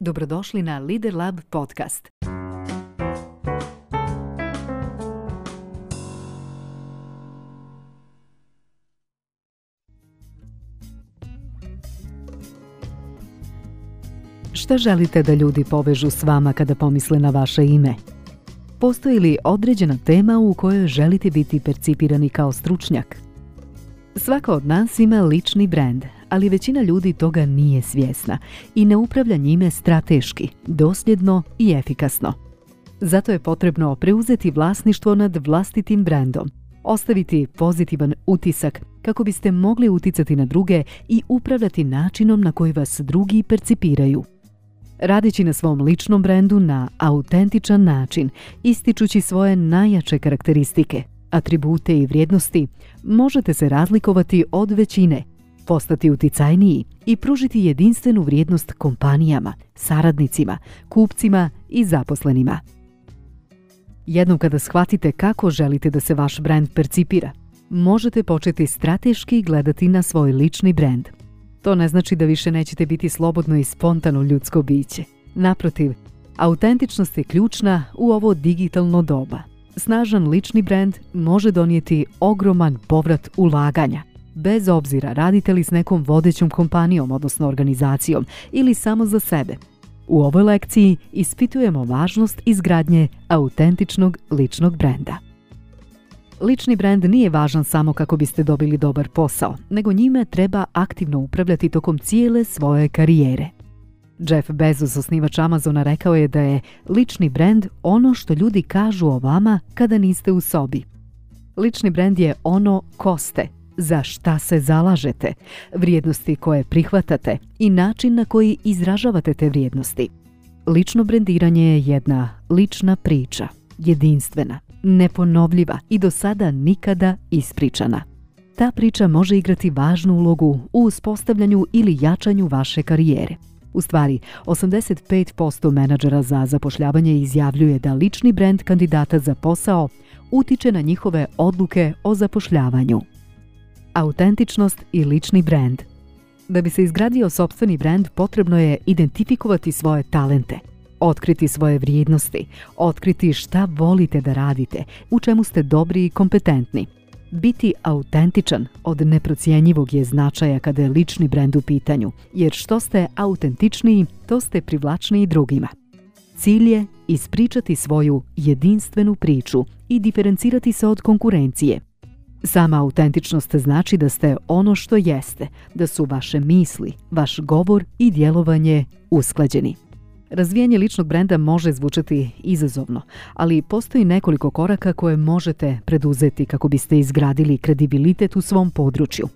Dobrodošli na Lider Lab podcast. Šta želite da ljudi povežu s vama kada pomisle na vaše ime? Postoji li određena tema u kojoj želite biti percipirani kao stručnjak? Svako od nas ima lični brand, ali većina ljudi toga nije svjesna i ne upravlja njime strateški, dosljedno i efikasno. Zato je potrebno preuzeti vlasništvo nad vlastitim brendom, ostaviti pozitivan utisak kako biste mogli uticati na druge i upravljati načinom na koji vas drugi percipiraju. Radići na svom ličnom brendu na autentičan način, ističući svoje najjače karakteristike, atribute i vrijednosti, možete se razlikovati od većine – postati uticajniji i pružiti jedinstvenu vrijednost kompanijama, saradnicima, kupcima i zaposlenima. Jednom kada shvatite kako želite da se vaš brand percipira, možete početi strateški gledati na svoj lični brand. To ne znači da više nećete biti slobodno i spontano ljudsko biće. Naprotiv, autentičnost je ključna u ovo digitalno doba. Snažan lični brand može donijeti ogroman povrat ulaganja – bez obzira radite li s nekom vodećom kompanijom, odnosno organizacijom, ili samo za sebe. U ovoj lekciji ispitujemo važnost izgradnje autentičnog ličnog brenda. Lični brand nije važan samo kako biste dobili dobar posao, nego njime treba aktivno upravljati tokom cijele svoje karijere. Jeff Bezos, osnivač Amazona, rekao je da je lični brand ono što ljudi kažu o vama kada niste u sobi. Lični brand je ono ko ste, za šta se zalažete, vrijednosti koje prihvatate i način na koji izražavate te vrijednosti. Lično brendiranje je jedna lična priča, jedinstvena, neponovljiva i do sada nikada ispričana. Ta priča može igrati važnu ulogu u uspostavljanju ili jačanju vaše karijere. U stvari, 85% menadžera za zapošljavanje izjavljuje da lični brend kandidata za posao utiče na njihove odluke o zapošljavanju autentičnost i lični brand. Da bi se izgradio sopstveni brand, potrebno je identifikovati svoje talente, otkriti svoje vrijednosti, otkriti šta volite da radite, u čemu ste dobri i kompetentni. Biti autentičan od neprocijenjivog je značaja kada je lični brand u pitanju, jer što ste autentičniji, to ste privlačniji drugima. Cilj je ispričati svoju jedinstvenu priču i diferencirati se od konkurencije, Sama autentičnost znači da ste ono što jeste, da su vaše misli, vaš govor i djelovanje usklađeni. Razvijanje ličnog brenda može zvučati izazovno, ali postoji nekoliko koraka koje možete preduzeti kako biste izgradili kredibilitet u svom području.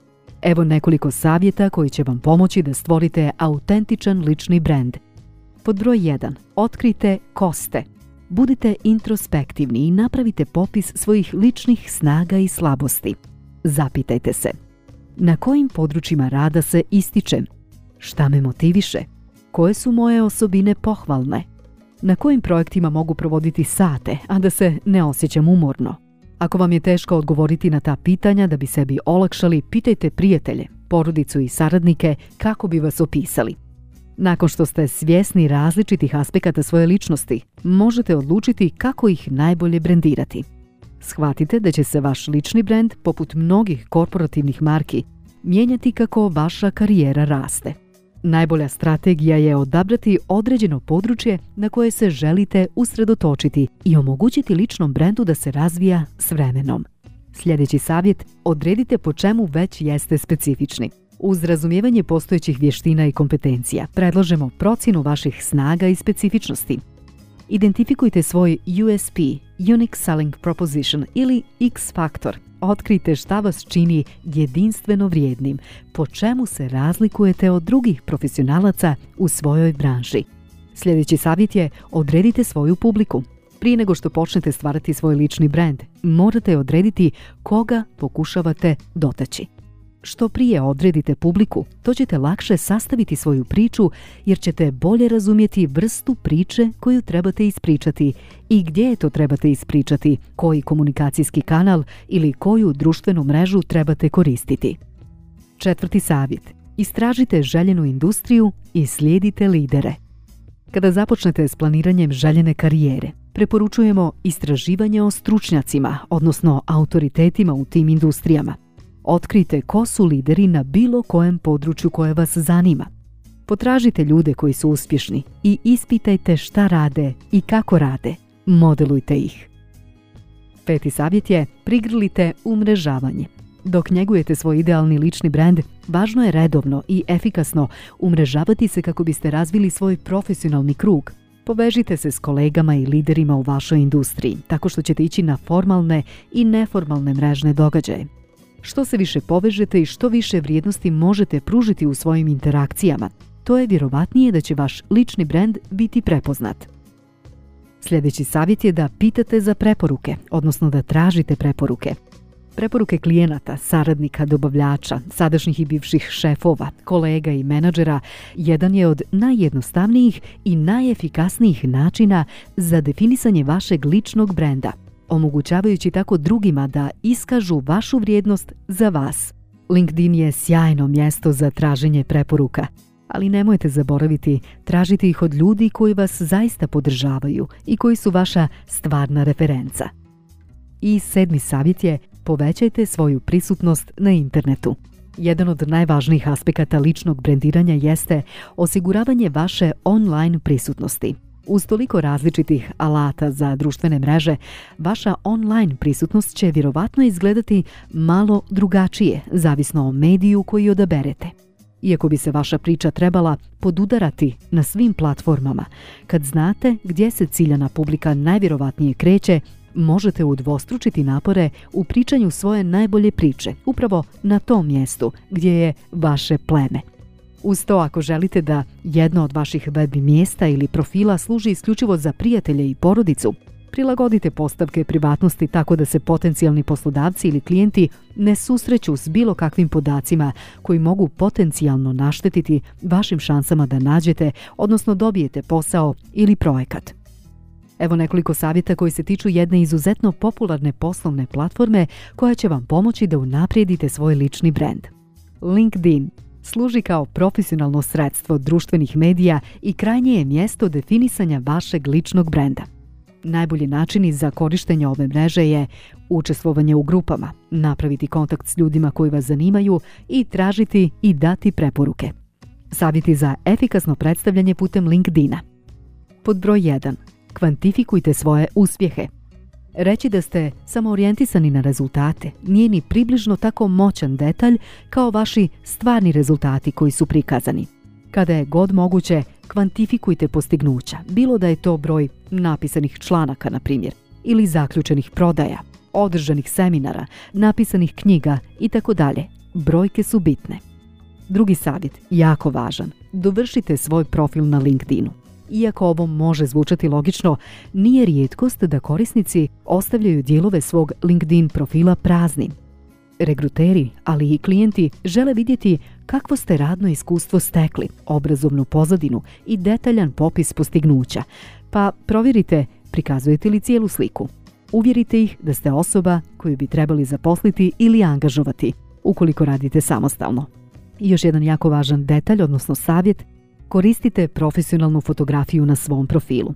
Evo nekoliko savjeta koji će vam pomoći da stvorite autentičan lični brend. Pod broj 1. Otkrite koste – budite introspektivni i napravite popis svojih ličnih snaga i slabosti. Zapitajte se, na kojim područjima rada se ističem? Šta me motiviše? Koje su moje osobine pohvalne? Na kojim projektima mogu provoditi sate, a da se ne osjećam umorno? Ako vam je teško odgovoriti na ta pitanja da bi sebi olakšali, pitajte prijatelje, porodicu i saradnike kako bi vas opisali. Nakon što ste svjesni različitih aspekata svoje ličnosti, možete odlučiti kako ih najbolje brendirati. Shvatite da će se vaš lični brend, poput mnogih korporativnih marki, mijenjati kako vaša karijera raste. Najbolja strategija je odabrati određeno područje na koje se želite usredotočiti i omogućiti ličnom brendu da se razvija s vremenom. Sljedeći savjet, odredite po čemu već jeste specifični. Uz razumijevanje postojećih vještina i kompetencija, predlažemo procjenu vaših snaga i specifičnosti. Identifikujte svoj USP, Unique Selling Proposition ili X factor Otkrijte šta vas čini jedinstveno vrijednim, po čemu se razlikujete od drugih profesionalaca u svojoj branži. Sljedeći savjet je odredite svoju publiku. Prije nego što počnete stvarati svoj lični brand, morate odrediti koga pokušavate dotaći. Što prije odredite publiku, to ćete lakše sastaviti svoju priču jer ćete bolje razumjeti vrstu priče koju trebate ispričati i gdje je to trebate ispričati, koji komunikacijski kanal ili koju društvenu mrežu trebate koristiti. Četvrti savjet. Istražite željenu industriju i slijedite lidere. Kada započnete s planiranjem željene karijere, preporučujemo istraživanje o stručnjacima, odnosno autoritetima u tim industrijama – Otkrijte ko su lideri na bilo kojem području koje vas zanima. Potražite ljude koji su uspješni i ispitajte šta rade i kako rade. Modelujte ih. Peti savjet je prigrlite umrežavanje. Dok njegujete svoj idealni lični brand, važno je redovno i efikasno umrežavati se kako biste razvili svoj profesionalni krug. Povežite se s kolegama i liderima u vašoj industriji, tako što ćete ići na formalne i neformalne mrežne događaje. Što se više povežete i što više vrijednosti možete pružiti u svojim interakcijama, to je vjerovatnije da će vaš lični brend biti prepoznat. Sljedeći savjet je da pitate za preporuke, odnosno da tražite preporuke. Preporuke klijenata, saradnika, dobavljača, sadašnjih i bivših šefova, kolega i menadžera jedan je od najjednostavnijih i najefikasnijih načina za definisanje vašeg ličnog brenda – omogućavajući tako drugima da iskažu vašu vrijednost za vas. LinkedIn je sjajno mjesto za traženje preporuka, ali nemojte zaboraviti tražiti ih od ljudi koji vas zaista podržavaju i koji su vaša stvarna referenca. I sedmi savjet je povećajte svoju prisutnost na internetu. Jedan od najvažnijih aspekata ličnog brendiranja jeste osiguravanje vaše online prisutnosti. Uz toliko različitih alata za društvene mreže, vaša online prisutnost će vjerovatno izgledati malo drugačije, zavisno o mediju koji odaberete. Iako bi se vaša priča trebala podudarati na svim platformama, kad znate gdje se ciljana publika najvjerovatnije kreće, možete udvostručiti napore u pričanju svoje najbolje priče, upravo na tom mjestu gdje je vaše pleme. Uz to ako želite da jedno od vaših web mjesta ili profila služi isključivo za prijatelje i porodicu, prilagodite postavke privatnosti tako da se potencijalni poslodavci ili klijenti ne susreću s bilo kakvim podacima koji mogu potencijalno naštetiti vašim šansama da nađete, odnosno dobijete posao ili projekat. Evo nekoliko savjeta koji se tiču jedne izuzetno popularne poslovne platforme koja će vam pomoći da unaprijedite svoj lični brend. LinkedIn služi kao profesionalno sredstvo društvenih medija i krajnje je mjesto definisanja vašeg ličnog brenda. Najbolji načini za korištenje ove mreže je učestvovanje u grupama, napraviti kontakt s ljudima koji vas zanimaju i tražiti i dati preporuke. Savjeti za efikasno predstavljanje putem LinkedIna. Pod broj 1. Kvantifikujte svoje uspjehe – Reći da ste samo orijentisani na rezultate nije ni približno tako moćan detalj kao vaši stvarni rezultati koji su prikazani. Kada je god moguće, kvantifikujte postignuća, bilo da je to broj napisanih članaka, na primjer, ili zaključenih prodaja, održanih seminara, napisanih knjiga i tako dalje. Brojke su bitne. Drugi savjet, jako važan, dovršite svoj profil na LinkedInu. Iako ovo može zvučati logično, nije rijetkost da korisnici ostavljaju dijelove svog LinkedIn profila prazni. Regruteri, ali i klijenti žele vidjeti kakvo ste radno iskustvo stekli, obrazovnu pozadinu i detaljan popis postignuća, pa provjerite prikazujete li cijelu sliku. Uvjerite ih da ste osoba koju bi trebali zaposliti ili angažovati, ukoliko radite samostalno. još jedan jako važan detalj, odnosno savjet, Koristite profesionalnu fotografiju na svom profilu.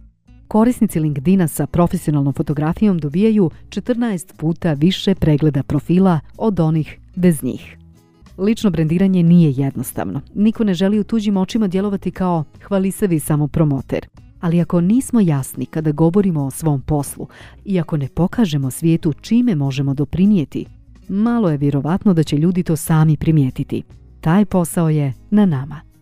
Korisnici LinkedIna sa profesionalnom fotografijom dobijaju 14 puta više pregleda profila od onih bez njih. Lično brendiranje nije jednostavno. Niko ne želi u tuđim očima djelovati kao hvalisavi samopromoter. Ali ako nismo jasni kada govorimo o svom poslu i ako ne pokažemo svijetu čime možemo doprinijeti, malo je vjerovatno da će ljudi to sami primijetiti. Taj posao je na nama.